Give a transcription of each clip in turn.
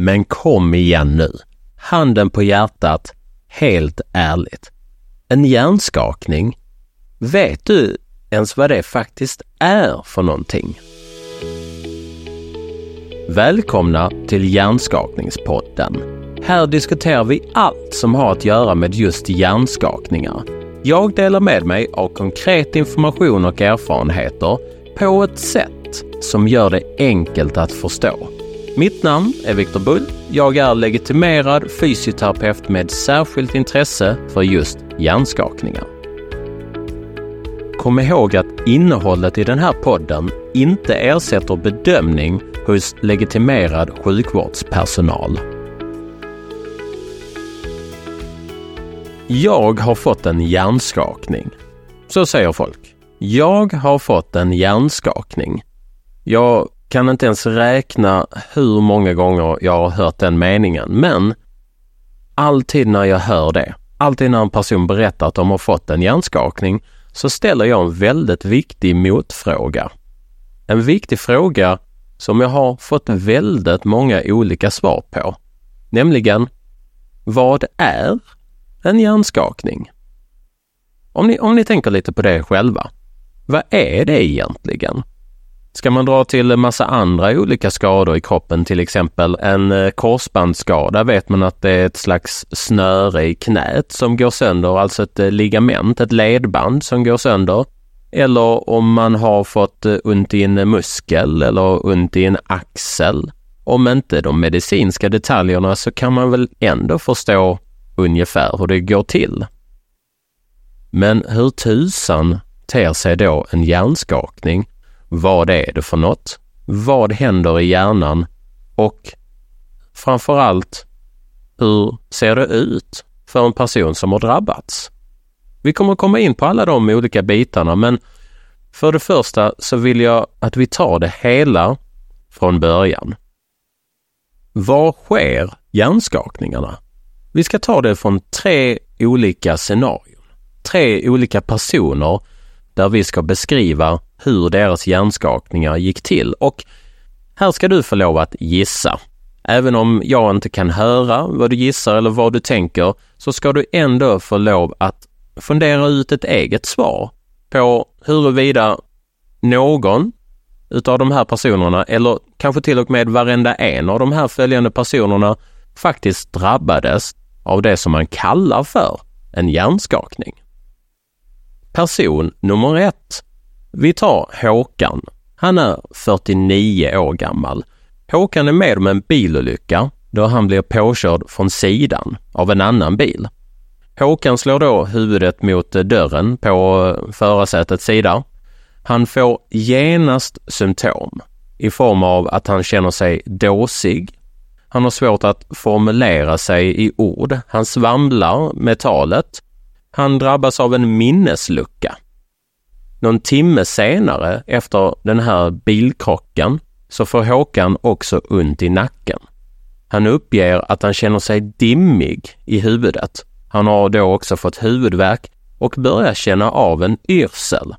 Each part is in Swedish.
Men kom igen nu. Handen på hjärtat, helt ärligt. En hjärnskakning? Vet du ens vad det faktiskt är för någonting? Välkomna till Hjärnskakningspodden. Här diskuterar vi allt som har att göra med just hjärnskakningar. Jag delar med mig av konkret information och erfarenheter på ett sätt som gör det enkelt att förstå. Mitt namn är Viktor Bull. Jag är legitimerad fysioterapeut med särskilt intresse för just hjärnskakningar. Kom ihåg att innehållet i den här podden inte ersätter bedömning hos legitimerad sjukvårdspersonal. Jag har fått en hjärnskakning. Så säger folk. Jag har fått en hjärnskakning. Jag kan inte ens räkna hur många gånger jag har hört den meningen, men alltid när jag hör det, alltid när en person berättar att de har fått en hjärnskakning, så ställer jag en väldigt viktig motfråga. En viktig fråga som jag har fått väldigt många olika svar på. Nämligen, vad är en hjärnskakning? Om ni, om ni tänker lite på det själva, vad är det egentligen? Ska man dra till en massa andra olika skador i kroppen, till exempel en eh, korsbandsskada vet man att det är ett slags snöre i knät som går sönder, alltså ett eh, ligament, ett ledband som går sönder. Eller om man har fått eh, ont i en muskel eller ont i en axel. Om inte de medicinska detaljerna så kan man väl ändå förstå ungefär hur det går till. Men hur tusan ter sig då en hjärnskakning vad är det för något? Vad händer i hjärnan? Och framför allt, hur ser det ut för en person som har drabbats? Vi kommer komma in på alla de olika bitarna, men för det första så vill jag att vi tar det hela från början. Var sker hjärnskakningarna? Vi ska ta det från tre olika scenarion. Tre olika personer där vi ska beskriva hur deras hjärnskakningar gick till. Och här ska du få lov att gissa. Även om jag inte kan höra vad du gissar eller vad du tänker så ska du ändå få lov att fundera ut ett eget svar på huruvida någon utav de här personerna eller kanske till och med varenda en av de här följande personerna faktiskt drabbades av det som man kallar för en hjärnskakning. Person nummer ett. Vi tar Håkan. Han är 49 år gammal. Håkan är med om en bilolycka då han blir påkörd från sidan av en annan bil. Håkan slår då huvudet mot dörren på förarsätets sida. Han får genast symptom i form av att han känner sig dåsig. Han har svårt att formulera sig i ord. Han svamlar med talet han drabbas av en minneslucka. Någon timme senare efter den här bilkrocken så får Håkan också ont i nacken. Han uppger att han känner sig dimmig i huvudet. Han har då också fått huvudvärk och börjar känna av en yrsel.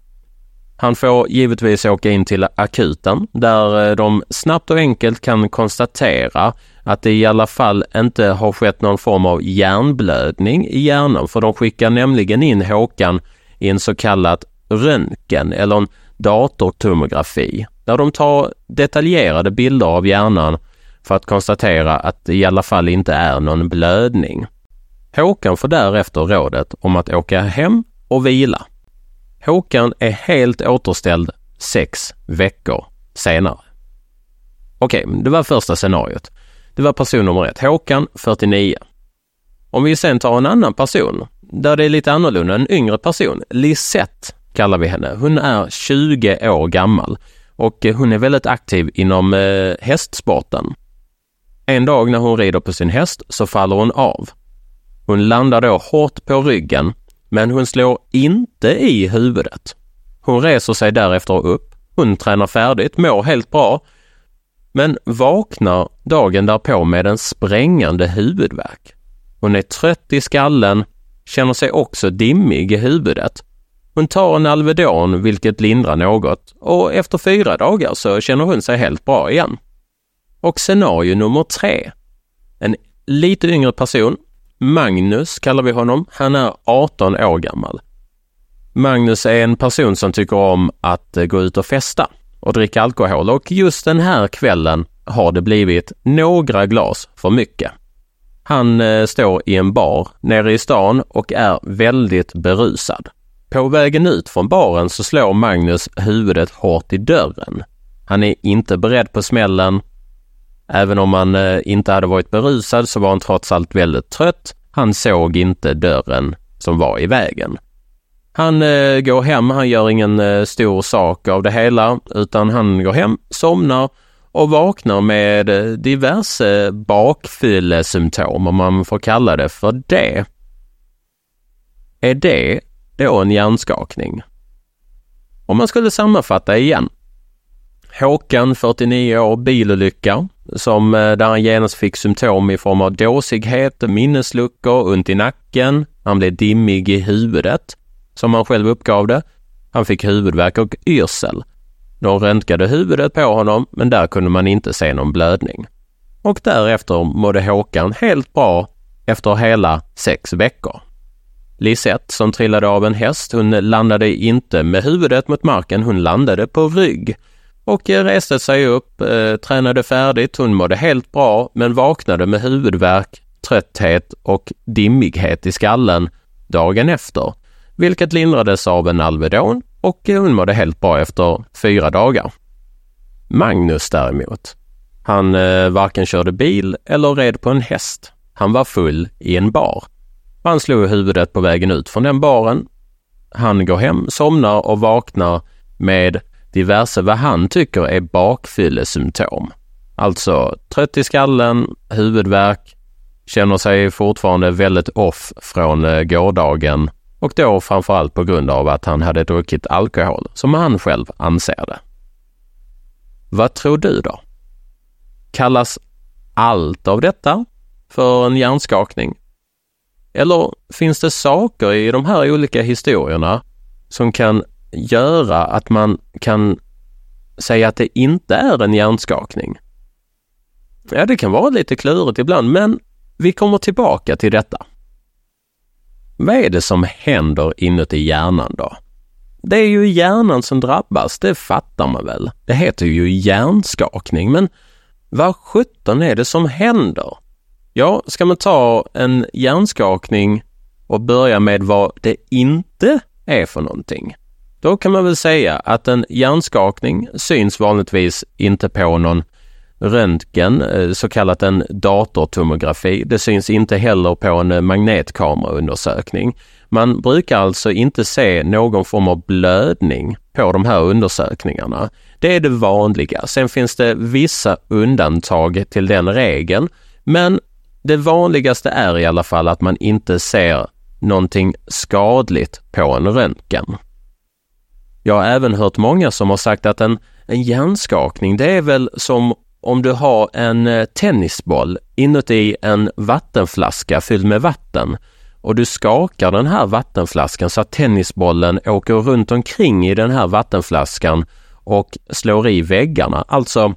Han får givetvis åka in till akuten där eh, de snabbt och enkelt kan konstatera att det i alla fall inte har skett någon form av hjärnblödning i hjärnan för de skickar nämligen in Håkan i en så kallad röntgen eller en datortomografi där de tar detaljerade bilder av hjärnan för att konstatera att det i alla fall inte är någon blödning. Håkan får därefter rådet om att åka hem och vila. Håkan är helt återställd sex veckor senare. Okej, det var första scenariot. Det var person nummer ett, Håkan, 49. Om vi sen tar en annan person, där det är lite annorlunda, en yngre person, Lisette kallar vi henne. Hon är 20 år gammal och eh, hon är väldigt aktiv inom eh, hästsporten. En dag när hon rider på sin häst så faller hon av. Hon landar då hårt på ryggen, men hon slår inte i huvudet. Hon reser sig därefter upp. Hon tränar färdigt, mår helt bra men vaknar dagen därpå med en sprängande huvudvärk. Hon är trött i skallen, känner sig också dimmig i huvudet. Hon tar en Alvedon vilket lindrar något och efter fyra dagar så känner hon sig helt bra igen. Och scenario nummer tre. En lite yngre person, Magnus kallar vi honom, han är 18 år gammal. Magnus är en person som tycker om att eh, gå ut och festa och dricka alkohol och just den här kvällen har det blivit några glas för mycket. Han eh, står i en bar nere i stan och är väldigt berusad. På vägen ut från baren så slår Magnus huvudet hårt i dörren. Han är inte beredd på smällen. Även om han eh, inte hade varit berusad så var han trots allt väldigt trött. Han såg inte dörren som var i vägen. Han eh, går hem, han gör ingen eh, stor sak av det hela utan han går hem, somnar och vaknar med diverse bakfyllesymptom om man får kalla det för det. Är det då en hjärnskakning? Om man skulle sammanfatta igen. Håkan, 49 år, bilolycka, som eh, där han genast fick symptom i form av dåsighet, minnesluckor, ont i nacken, han blev dimmig i huvudet, som han själv uppgav det. Han fick huvudvärk och yrsel. De röntgade huvudet på honom, men där kunde man inte se någon blödning. Och därefter mådde Håkan helt bra efter hela sex veckor. Lisette som trillade av en häst, hon landade inte med huvudet mot marken, hon landade på rygg och reste sig upp, eh, tränade färdigt, hon mådde helt bra men vaknade med huvudvärk, trötthet och dimmighet i skallen dagen efter, vilket lindrades av en Alvedon och hon mådde helt bra efter fyra dagar. Magnus däremot, han eh, varken körde bil eller red på en häst. Han var full i en bar. Han slog huvudet på vägen ut från den baren. Han går hem, somnar och vaknar med diverse vad han tycker är bakfyllesymptom. Alltså trött i skallen, huvudvärk, känner sig fortfarande väldigt off från eh, gårdagen och då framförallt på grund av att han hade druckit alkohol, som han själv anser det. Vad tror du då? Kallas allt av detta för en hjärnskakning? Eller finns det saker i de här olika historierna som kan göra att man kan säga att det inte är en hjärnskakning? Ja, det kan vara lite klurigt ibland, men vi kommer tillbaka till detta. Vad är det som händer inuti hjärnan då? Det är ju hjärnan som drabbas, det fattar man väl. Det heter ju hjärnskakning, men vad sjutton är det som händer? Ja, ska man ta en hjärnskakning och börja med vad det inte är för någonting. Då kan man väl säga att en hjärnskakning syns vanligtvis inte på någon röntgen, eh, så kallat en datortomografi. Det syns inte heller på en eh, magnetkameraundersökning. Man brukar alltså inte se någon form av blödning på de här undersökningarna. Det är det vanliga. Sen finns det vissa undantag till den regeln, men det vanligaste är i alla fall att man inte ser någonting skadligt på en röntgen. Jag har även hört många som har sagt att en, en hjärnskakning, det är väl som om du har en eh, tennisboll inuti en vattenflaska fylld med vatten och du skakar den här vattenflaskan så att tennisbollen åker runt omkring i den här vattenflaskan och slår i väggarna. Alltså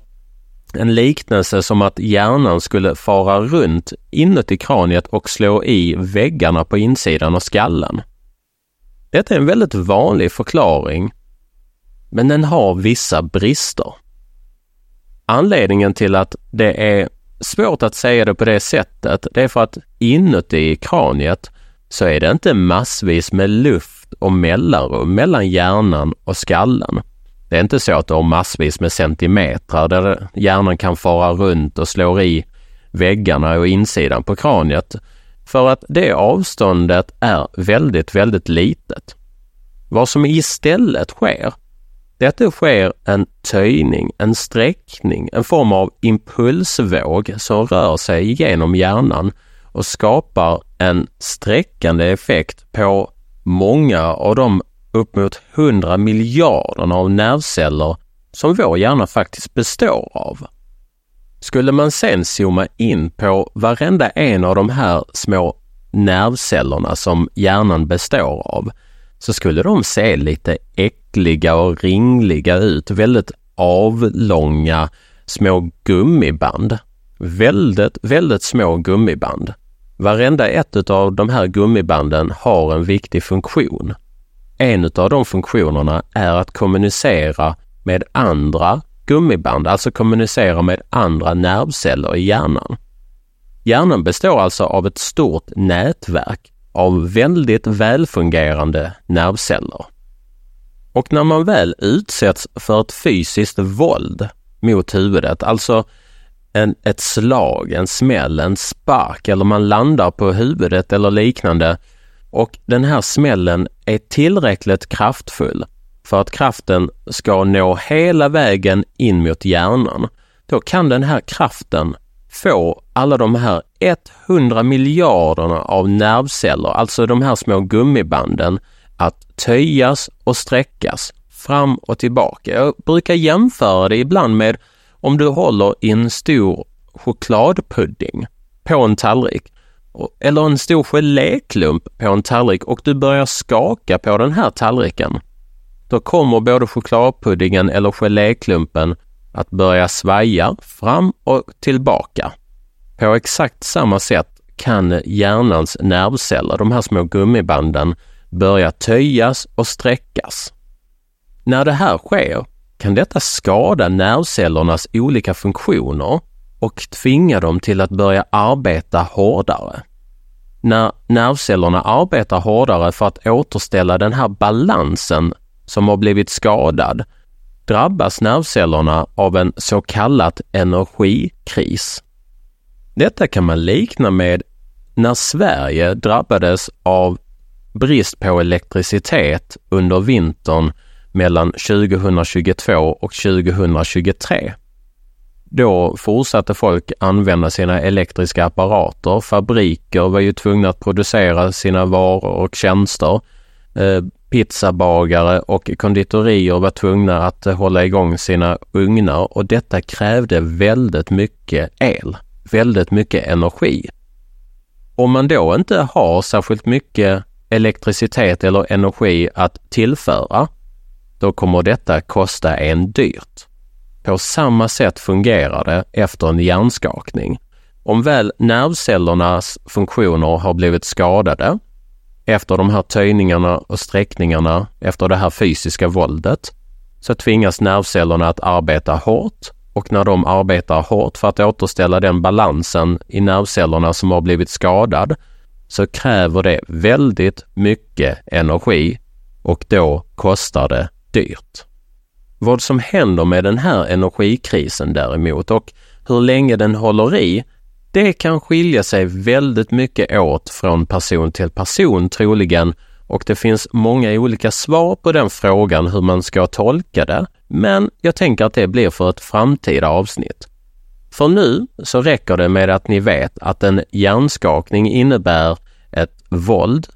en liknelse som att hjärnan skulle fara runt inuti kraniet och slå i väggarna på insidan av skallen. Detta är en väldigt vanlig förklaring, men den har vissa brister. Anledningen till att det är svårt att säga det på det sättet, det är för att inuti kraniet så är det inte massvis med luft och mellanrum mellan hjärnan och skallen. Det är inte så att du har massvis med centimeter där hjärnan kan fara runt och slå i väggarna och insidan på kraniet. För att det avståndet är väldigt, väldigt litet. Vad som istället sker, det är att det sker en töjning, en sträckning, en form av impulsvåg som rör sig genom hjärnan och skapar en sträckande effekt på många av de upp mot 100 miljarderna av nervceller som vår hjärna faktiskt består av. Skulle man sen zooma in på varenda en av de här små nervcellerna som hjärnan består av så skulle de se lite äckliga och ringliga ut, väldigt avlånga små gummiband. väldigt, väldigt små gummiband. Varenda ett av de här gummibanden har en viktig funktion. En av de funktionerna är att kommunicera med andra gummiband, alltså kommunicera med andra nervceller i hjärnan. Hjärnan består alltså av ett stort nätverk av väldigt välfungerande nervceller. Och när man väl utsätts för ett fysiskt våld mot huvudet, alltså en, ett slag, en smäll, en spark eller man landar på huvudet eller liknande och den här smällen är tillräckligt kraftfull för att kraften ska nå hela vägen in mot hjärnan, då kan den här kraften få alla de här 100 miljarderna av nervceller, alltså de här små gummibanden, att töjas och sträckas fram och tillbaka. Jag brukar jämföra det ibland med om du håller i en stor chokladpudding på en tallrik eller en stor geléklump på en tallrik och du börjar skaka på den här tallriken. Då kommer både chokladpuddingen eller geléklumpen att börja svaja fram och tillbaka. På exakt samma sätt kan hjärnans nervceller, de här små gummibanden, börja töjas och sträckas. När det här sker kan detta skada nervcellernas olika funktioner och tvinga dem till att börja arbeta hårdare. När nervcellerna arbetar hårdare för att återställa den här balansen som har blivit skadad drabbas nervcellerna av en så kallad energikris. Detta kan man likna med när Sverige drabbades av brist på elektricitet under vintern mellan 2022 och 2023. Då fortsatte folk använda sina elektriska apparater. Fabriker var ju tvungna att producera sina varor och tjänster. Eh, pizzabagare och konditorier var tvungna att hålla igång sina ugnar och detta krävde väldigt mycket el, väldigt mycket energi. Om man då inte har särskilt mycket elektricitet eller energi att tillföra, då kommer detta kosta en dyrt. På samma sätt fungerar det efter en hjärnskakning. Om väl nervcellernas funktioner har blivit skadade efter de här töjningarna och sträckningarna, efter det här fysiska våldet, så tvingas nervcellerna att arbeta hårt och när de arbetar hårt för att återställa den balansen i nervcellerna som har blivit skadad så kräver det väldigt mycket energi och då kostar det dyrt. Vad som händer med den här energikrisen däremot och hur länge den håller i, det kan skilja sig väldigt mycket åt från person till person troligen och det finns många olika svar på den frågan hur man ska tolka det. Men jag tänker att det blir för ett framtida avsnitt. För nu så räcker det med att ni vet att en hjärnskakning innebär ett våld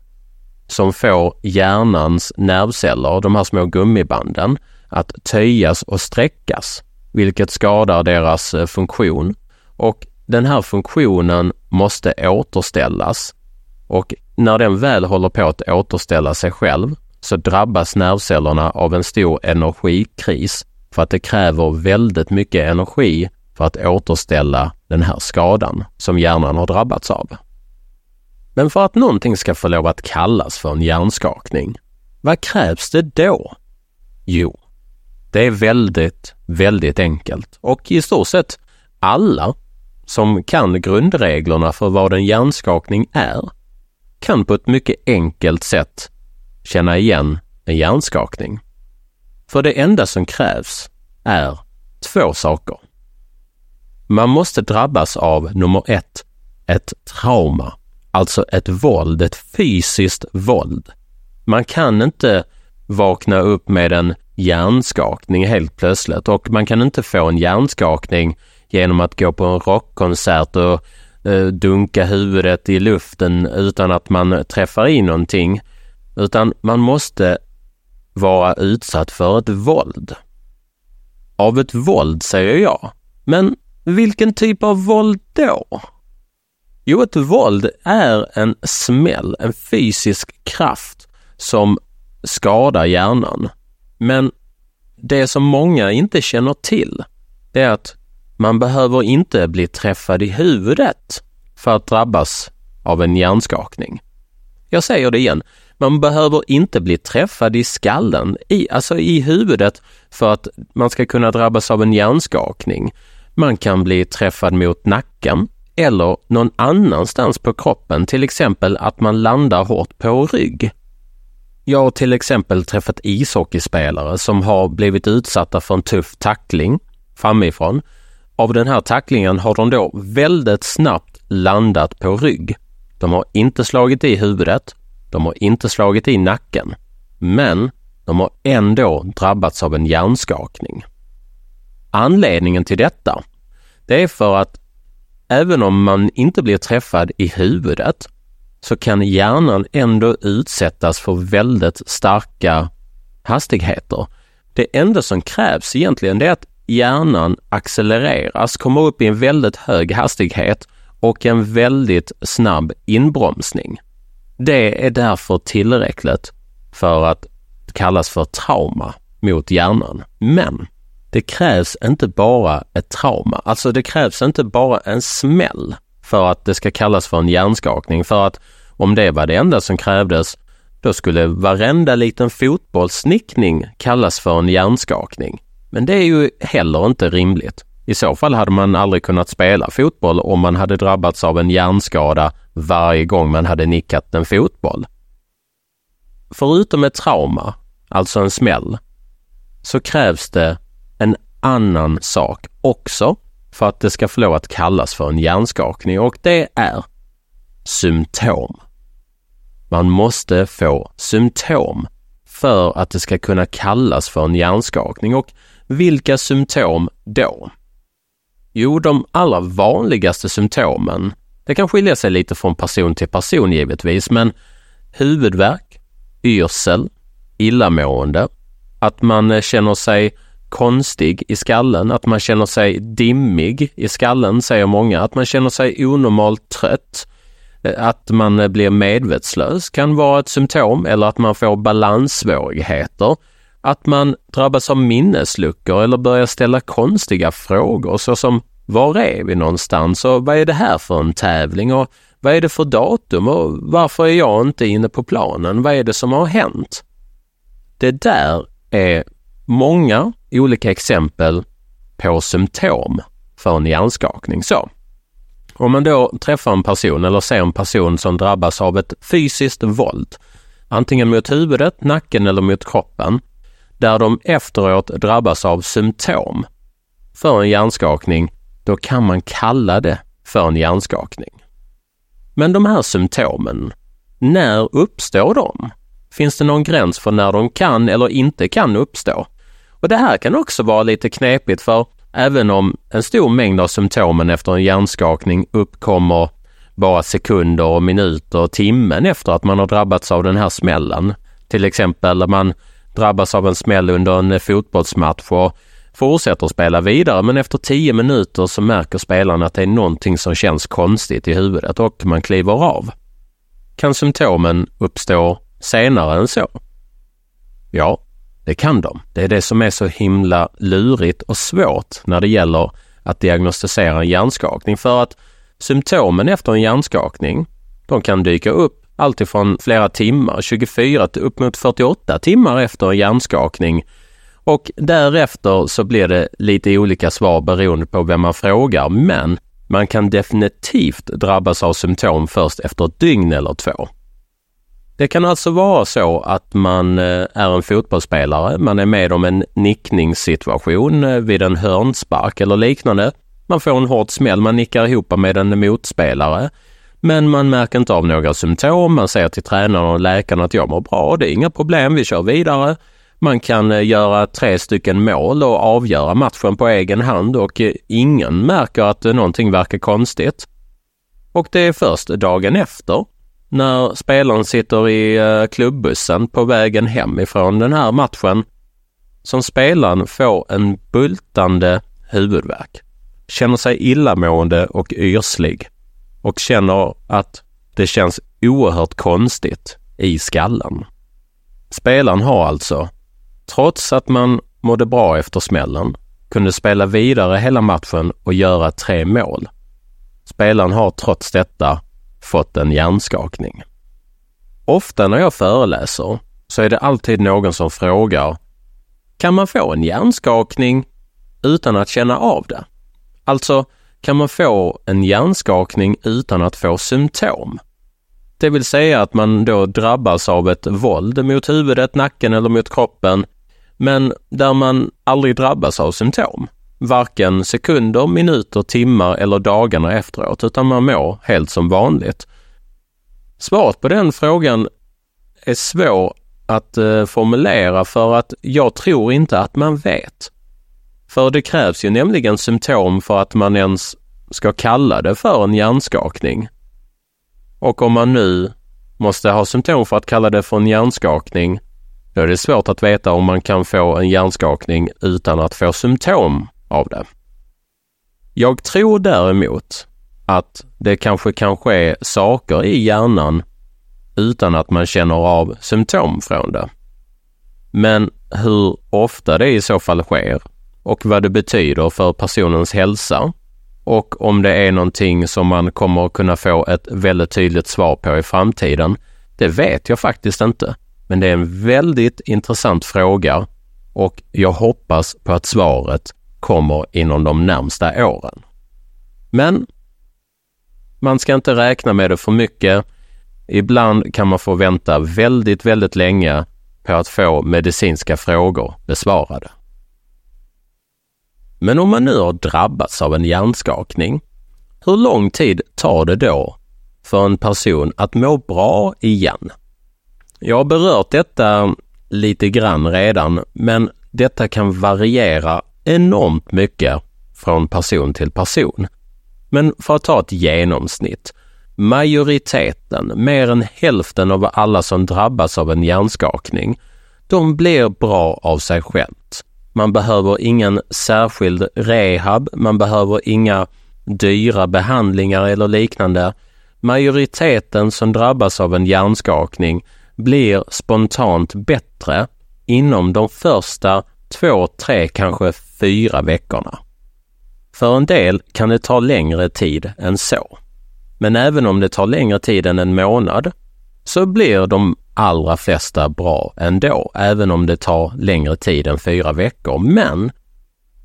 som får hjärnans nervceller, de här små gummibanden, att töjas och sträckas, vilket skadar deras eh, funktion. Och den här funktionen måste återställas och när den väl håller på att återställa sig själv så drabbas nervcellerna av en stor energikris för att det kräver väldigt mycket energi för att återställa den här skadan som hjärnan har drabbats av. Men för att någonting ska få lov att kallas för en hjärnskakning, vad krävs det då? Jo, det är väldigt, väldigt enkelt och i stort sett alla som kan grundreglerna för vad en hjärnskakning är kan på ett mycket enkelt sätt känna igen en hjärnskakning. För det enda som krävs är två saker. Man måste drabbas av nummer ett, ett trauma, alltså ett våld, ett fysiskt våld. Man kan inte vakna upp med en hjärnskakning helt plötsligt och man kan inte få en hjärnskakning genom att gå på en rockkonsert och eh, dunka huvudet i luften utan att man träffar i någonting. Utan man måste vara utsatt för ett våld. Av ett våld säger jag. Men vilken typ av våld då? Jo, ett våld är en smäll, en fysisk kraft som skadar hjärnan. Men det som många inte känner till, det är att man behöver inte bli träffad i huvudet för att drabbas av en hjärnskakning. Jag säger det igen. Man behöver inte bli träffad i skallen, i, alltså i huvudet, för att man ska kunna drabbas av en hjärnskakning. Man kan bli träffad mot nacken eller någon annanstans på kroppen, till exempel att man landar hårt på rygg. Jag har till exempel träffat ishockeyspelare som har blivit utsatta för en tuff tackling framifrån. Av den här tacklingen har de då väldigt snabbt landat på rygg. De har inte slagit i huvudet, de har inte slagit i nacken, men de har ändå drabbats av en hjärnskakning. Anledningen till detta, det är för att även om man inte blir träffad i huvudet så kan hjärnan ändå utsättas för väldigt starka hastigheter. Det enda som krävs egentligen är att hjärnan accelereras, kommer upp i en väldigt hög hastighet och en väldigt snabb inbromsning. Det är därför tillräckligt för att kallas för trauma mot hjärnan. Men det krävs inte bara ett trauma, alltså det krävs inte bara en smäll för att det ska kallas för en hjärnskakning. För att om det var det enda som krävdes, då skulle varenda liten fotbollsnickning kallas för en hjärnskakning. Men det är ju heller inte rimligt. I så fall hade man aldrig kunnat spela fotboll om man hade drabbats av en hjärnskada varje gång man hade nickat en fotboll. Förutom ett trauma, alltså en smäll, så krävs det en annan sak också för att det ska få lov att kallas för en hjärnskakning och det är symptom. Man måste få symptom för att det ska kunna kallas för en hjärnskakning och vilka symptom då? Jo, de allra vanligaste symptomen, det kan skilja sig lite från person till person givetvis, men huvudvärk, yrsel, illamående, att man eh, känner sig konstig i skallen, att man känner sig dimmig i skallen säger många, att man känner sig onormalt trött, att man blir medvetslös kan vara ett symptom eller att man får balanssvårigheter att man drabbas av minnesluckor eller börjar ställa konstiga frågor såsom var är vi någonstans och vad är det här för en tävling och vad är det för datum och varför är jag inte inne på planen? Vad är det som har hänt? Det där är många olika exempel på symptom för en hjärnskakning. Så, om man då träffar en person eller ser en person som drabbas av ett fysiskt våld, antingen mot huvudet, nacken eller mot kroppen, där de efteråt drabbas av symptom för en hjärnskakning, då kan man kalla det för en hjärnskakning. Men de här symptomen, när uppstår de? Finns det någon gräns för när de kan eller inte kan uppstå? Och det här kan också vara lite knepigt för även om en stor mängd av symptomen efter en hjärnskakning uppkommer bara sekunder och minuter och timmen efter att man har drabbats av den här smällen. Till exempel när man drabbas av en smäll under en fotbollsmatch och fortsätter spela vidare men efter tio minuter så märker spelaren att det är någonting som känns konstigt i huvudet och man kliver av. Kan symptomen uppstå senare än så? Ja, det kan de. Det är det som är så himla lurigt och svårt när det gäller att diagnostisera en hjärnskakning för att symptomen efter en hjärnskakning, de kan dyka upp alltifrån flera timmar, 24 till upp mot 48 timmar efter en hjärnskakning. Och därefter så blir det lite olika svar beroende på vem man frågar, men man kan definitivt drabbas av symptom först efter ett dygn eller två. Det kan alltså vara så att man eh, är en fotbollsspelare, man är med om en nickningssituation eh, vid en hörnspark eller liknande. Man får en hård smäll, man nickar ihop med en motspelare. Men man märker inte av några symptom. Man säger till tränaren och läkaren att jag mår bra, det är inga problem, vi kör vidare. Man kan eh, göra tre stycken mål och avgöra matchen på egen hand och ingen märker att någonting verkar konstigt. Och det är först dagen efter, när spelaren sitter i eh, klubbussen på vägen hem ifrån den här matchen, som spelaren får en bultande huvudvärk, känner sig illamående och yrslig och känner att det känns oerhört konstigt i skallen. Spelaren har alltså, trots att man mådde bra efter smällen, kunde spela vidare hela matchen och göra tre mål. Spelaren har trots detta fått en hjärnskakning. Ofta när jag föreläser så är det alltid någon som frågar Kan man få en hjärnskakning utan att känna av det? Alltså, kan man få en hjärnskakning utan att få symptom? Det vill säga att man då drabbas av ett våld mot huvudet, nacken eller mot kroppen, men där man aldrig drabbas av symptom. Varken sekunder, minuter, timmar eller dagarna efteråt, utan man mår helt som vanligt. Svaret på den frågan är svår att eh, formulera för att jag tror inte att man vet. För det krävs ju nämligen symptom för att man ens ska kalla det för en hjärnskakning. Och om man nu måste ha symptom för att kalla det för en hjärnskakning, då är det svårt att veta om man kan få en hjärnskakning utan att få symptom av det. Jag tror däremot att det kanske kan ske saker i hjärnan utan att man känner av symptom från det. Men hur ofta det i så fall sker och vad det betyder för personens hälsa och om det är någonting som man kommer att kunna få ett väldigt tydligt svar på i framtiden, det vet jag faktiskt inte. Men det är en väldigt intressant fråga och jag hoppas på att svaret kommer inom de närmsta åren. Men man ska inte räkna med det för mycket. Ibland kan man få vänta väldigt, väldigt länge på att få medicinska frågor besvarade. Men om man nu har drabbats av en hjärnskakning, hur lång tid tar det då för en person att må bra igen? Jag har berört detta lite grann redan, men detta kan variera enormt mycket från person till person. Men för att ta ett genomsnitt. Majoriteten, mer än hälften av alla som drabbas av en hjärnskakning, de blir bra av sig självt. Man behöver ingen särskild rehab, man behöver inga dyra behandlingar eller liknande. Majoriteten som drabbas av en hjärnskakning blir spontant bättre inom de första två, tre, kanske fyra veckorna. För en del kan det ta längre tid än så. Men även om det tar längre tid än en månad så blir de allra flesta bra ändå, även om det tar längre tid än fyra veckor. Men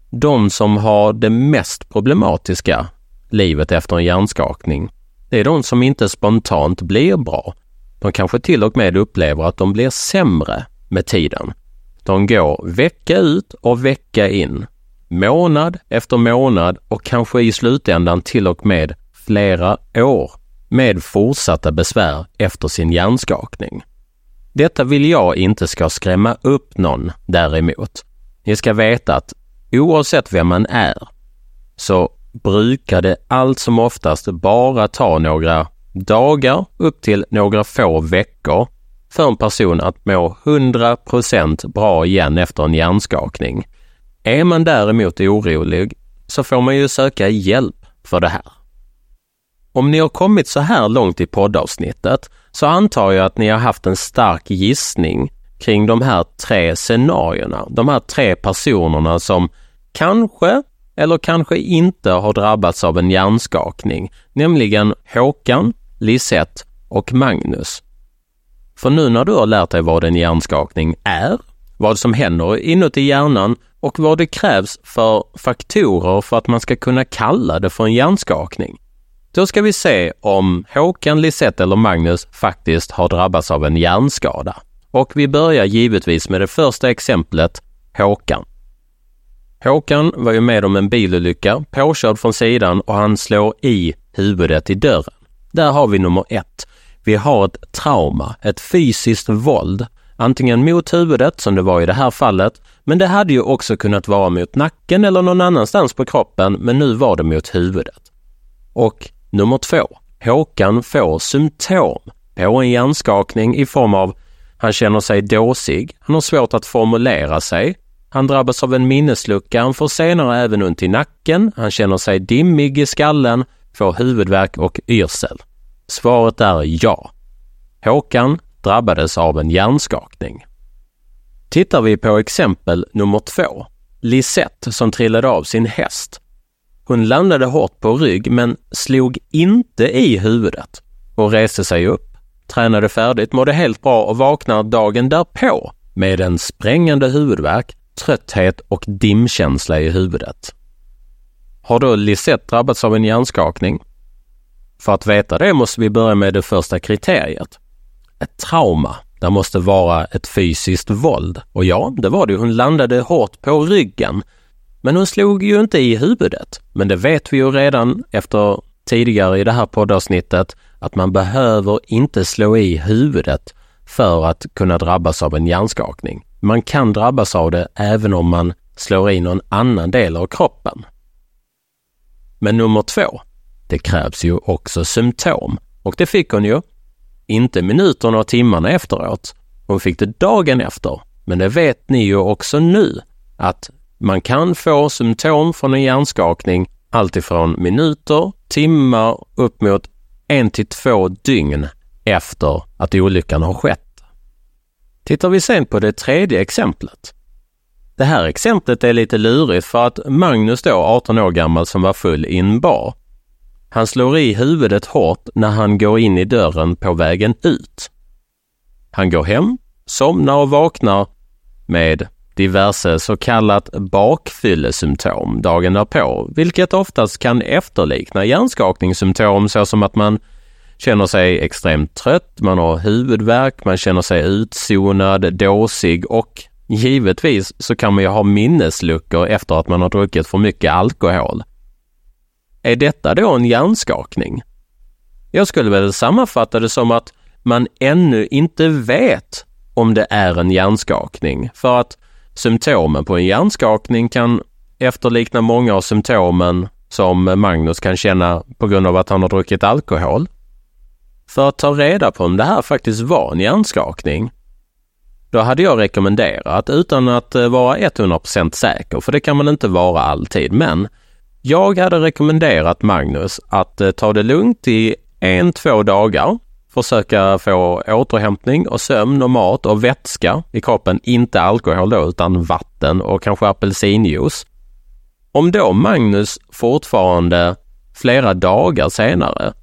de som har det mest problematiska livet efter en hjärnskakning, det är de som inte spontant blir bra. De kanske till och med upplever att de blir sämre med tiden. De går vecka ut och vecka in, månad efter månad och kanske i slutändan till och med flera år med fortsatta besvär efter sin hjärnskakning. Detta vill jag inte ska skrämma upp någon däremot. Ni ska veta att oavsett vem man är så brukar det allt som oftast bara ta några dagar upp till några få veckor för en person att må 100% bra igen efter en hjärnskakning. Är man däremot orolig så får man ju söka hjälp för det här. Om ni har kommit så här långt i poddavsnittet så antar jag att ni har haft en stark gissning kring de här tre scenarierna, de här tre personerna som kanske eller kanske inte har drabbats av en hjärnskakning, nämligen Håkan, Lisette och Magnus. För nu när du har lärt dig vad en hjärnskakning är, vad som händer inuti hjärnan och vad det krävs för faktorer för att man ska kunna kalla det för en hjärnskakning, då ska vi se om Håkan, Lisette eller Magnus faktiskt har drabbats av en hjärnskada. Och vi börjar givetvis med det första exemplet, Håkan. Håkan var ju med om en bilolycka, påkörd från sidan och han slår i huvudet i dörren. Där har vi nummer ett. Vi har ett trauma, ett fysiskt våld, antingen mot huvudet som det var i det här fallet, men det hade ju också kunnat vara mot nacken eller någon annanstans på kroppen, men nu var det mot huvudet. Och Nummer två. Håkan får symptom på en hjärnskakning i form av han känner sig dåsig, han har svårt att formulera sig, han drabbas av en minneslucka, han får senare även ont i nacken, han känner sig dimmig i skallen, får huvudvärk och yrsel. Svaret är ja. Håkan drabbades av en hjärnskakning. Tittar vi på exempel nummer två. Lisette som trillade av sin häst. Hon landade hårt på rygg men slog inte i huvudet och reste sig upp, tränade färdigt, mådde helt bra och vaknar dagen därpå med en sprängande huvudvärk, trötthet och dimkänsla i huvudet. Har då Lisette drabbats av en hjärnskakning? För att veta det måste vi börja med det första kriteriet. Ett trauma. Det måste vara ett fysiskt våld. Och ja, det var det. Hon landade hårt på ryggen. Men hon slog ju inte i huvudet. Men det vet vi ju redan efter tidigare i det här poddavsnittet att man behöver inte slå i huvudet för att kunna drabbas av en hjärnskakning. Man kan drabbas av det även om man slår i någon annan del av kroppen. Men nummer två, det krävs ju också symptom. Och det fick hon ju. Inte minuterna och timmarna efteråt. Hon fick det dagen efter. Men det vet ni ju också nu att man kan få symptom från en hjärnskakning alltifrån minuter, timmar upp mot en till två dygn efter att olyckan har skett. Tittar vi sen på det tredje exemplet. Det här exemplet är lite lurigt för att Magnus då, 18 år gammal, som var full i en bar. Han slår i huvudet hårt när han går in i dörren på vägen ut. Han går hem, somnar och vaknar med diverse så kallat bakfyllesymptom dagen därpå, vilket oftast kan efterlikna hjärnskakningssymptom såsom att man känner sig extremt trött, man har huvudvärk, man känner sig utzonad, dåsig och givetvis så kan man ju ha minnesluckor efter att man har druckit för mycket alkohol. Är detta då en hjärnskakning? Jag skulle väl sammanfatta det som att man ännu inte vet om det är en hjärnskakning för att symptomen på en hjärnskakning kan efterlikna många av symptomen som Magnus kan känna på grund av att han har druckit alkohol. För att ta reda på om det här faktiskt var en hjärnskakning, då hade jag rekommenderat, utan att eh, vara 100% säker, för det kan man inte vara alltid, men jag hade rekommenderat Magnus att eh, ta det lugnt i en, två dagar. Försöka få återhämtning och sömn och mat och vätska i kroppen. Inte alkohol då, utan vatten och kanske apelsinjuice. Om då Magnus fortfarande flera dagar senare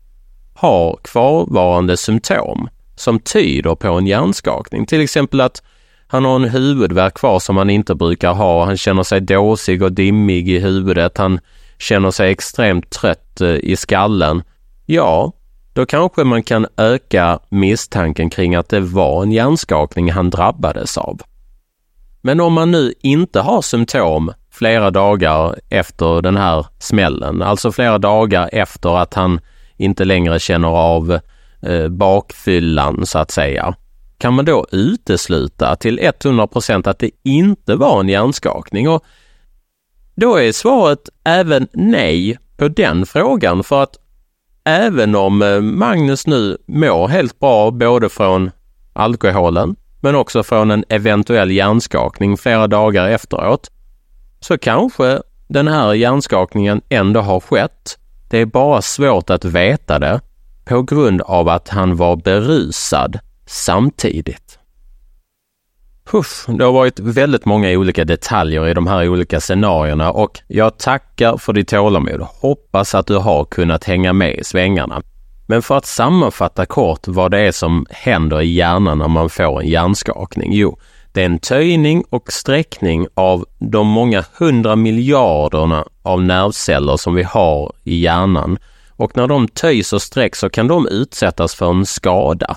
har kvarvarande symptom som tyder på en hjärnskakning, till exempel att han har en huvudvärk kvar som han inte brukar ha. Han känner sig dåsig och dimmig i huvudet. Han känner sig extremt trött eh, i skallen, ja, då kanske man kan öka misstanken kring att det var en hjärnskakning han drabbades av. Men om man nu inte har symptom flera dagar efter den här smällen, alltså flera dagar efter att han inte längre känner av eh, bakfyllan så att säga, kan man då utesluta till 100 procent att det inte var en hjärnskakning? Och då är svaret även nej på den frågan för att även om eh, Magnus nu mår helt bra både från alkoholen men också från en eventuell hjärnskakning flera dagar efteråt så kanske den här hjärnskakningen ändå har skett. Det är bara svårt att veta det på grund av att han var berusad samtidigt. Puff, det har varit väldigt många olika detaljer i de här olika scenarierna och jag tackar för ditt tålamod. Hoppas att du har kunnat hänga med i svängarna. Men för att sammanfatta kort vad det är som händer i hjärnan när man får en hjärnskakning. Jo, det är en töjning och sträckning av de många hundra miljarderna av nervceller som vi har i hjärnan. Och när de töjs och sträcks så kan de utsättas för en skada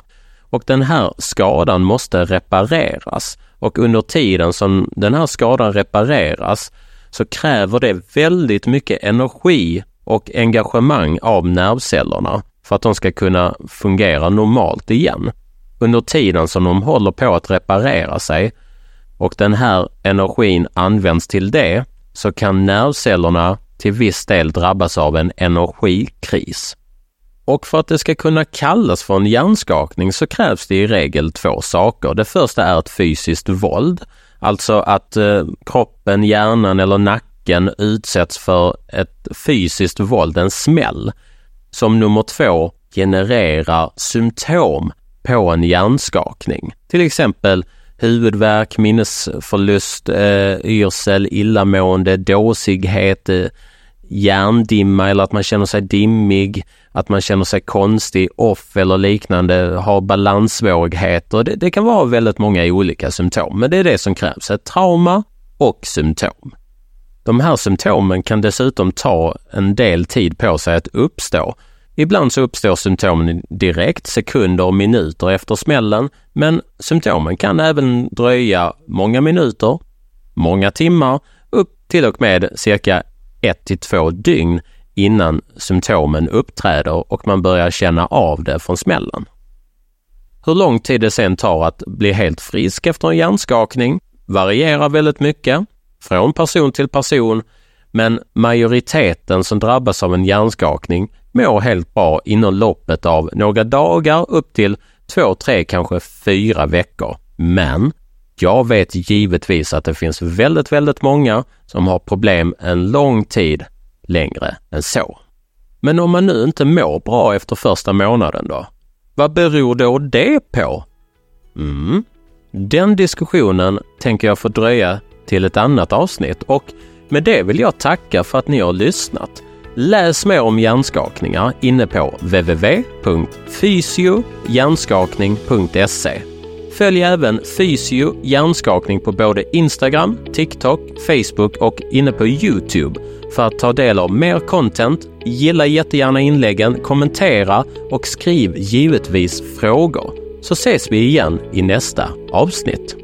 och den här skadan måste repareras och under tiden som den här skadan repareras så kräver det väldigt mycket energi och engagemang av nervcellerna för att de ska kunna fungera normalt igen. Under tiden som de håller på att reparera sig och den här energin används till det så kan nervcellerna till viss del drabbas av en energikris. Och för att det ska kunna kallas för en hjärnskakning så krävs det i regel två saker. Det första är ett fysiskt våld, alltså att eh, kroppen, hjärnan eller nacken utsätts för ett fysiskt våld, en smäll, som nummer två genererar symptom på en hjärnskakning. Till exempel huvudvärk, minnesförlust, eh, yrsel, illamående, dåsighet, eh, hjärndimma eller att man känner sig dimmig, att man känner sig konstig, off eller liknande, har balanssvårigheter. Det, det kan vara väldigt många olika symptom, men det är det som krävs. Ett trauma och symptom. De här symptomen kan dessutom ta en del tid på sig att uppstå. Ibland så uppstår symptomen direkt, sekunder och minuter efter smällen, men symptomen kan även dröja många minuter, många timmar, upp till och med cirka ett till två dygn innan symptomen uppträder och man börjar känna av det från smällen. Hur lång tid det sen tar att bli helt frisk efter en hjärnskakning varierar väldigt mycket från person till person, men majoriteten som drabbas av en hjärnskakning mår helt bra inom loppet av några dagar upp till två, tre, kanske fyra veckor. Men jag vet givetvis att det finns väldigt, väldigt många som har problem en lång tid längre än så. Men om man nu inte mår bra efter första månaden då? Vad beror då det på? Mm. Den diskussionen tänker jag få dröja till ett annat avsnitt och med det vill jag tacka för att ni har lyssnat. Läs mer om hjärnskakningar inne på www.fysiohjärnskakning.se. Följ även Fysio hjärnskakning på både Instagram, TikTok, Facebook och inne på Youtube för att ta del av mer content. Gilla jättegärna inläggen, kommentera och skriv givetvis frågor. Så ses vi igen i nästa avsnitt.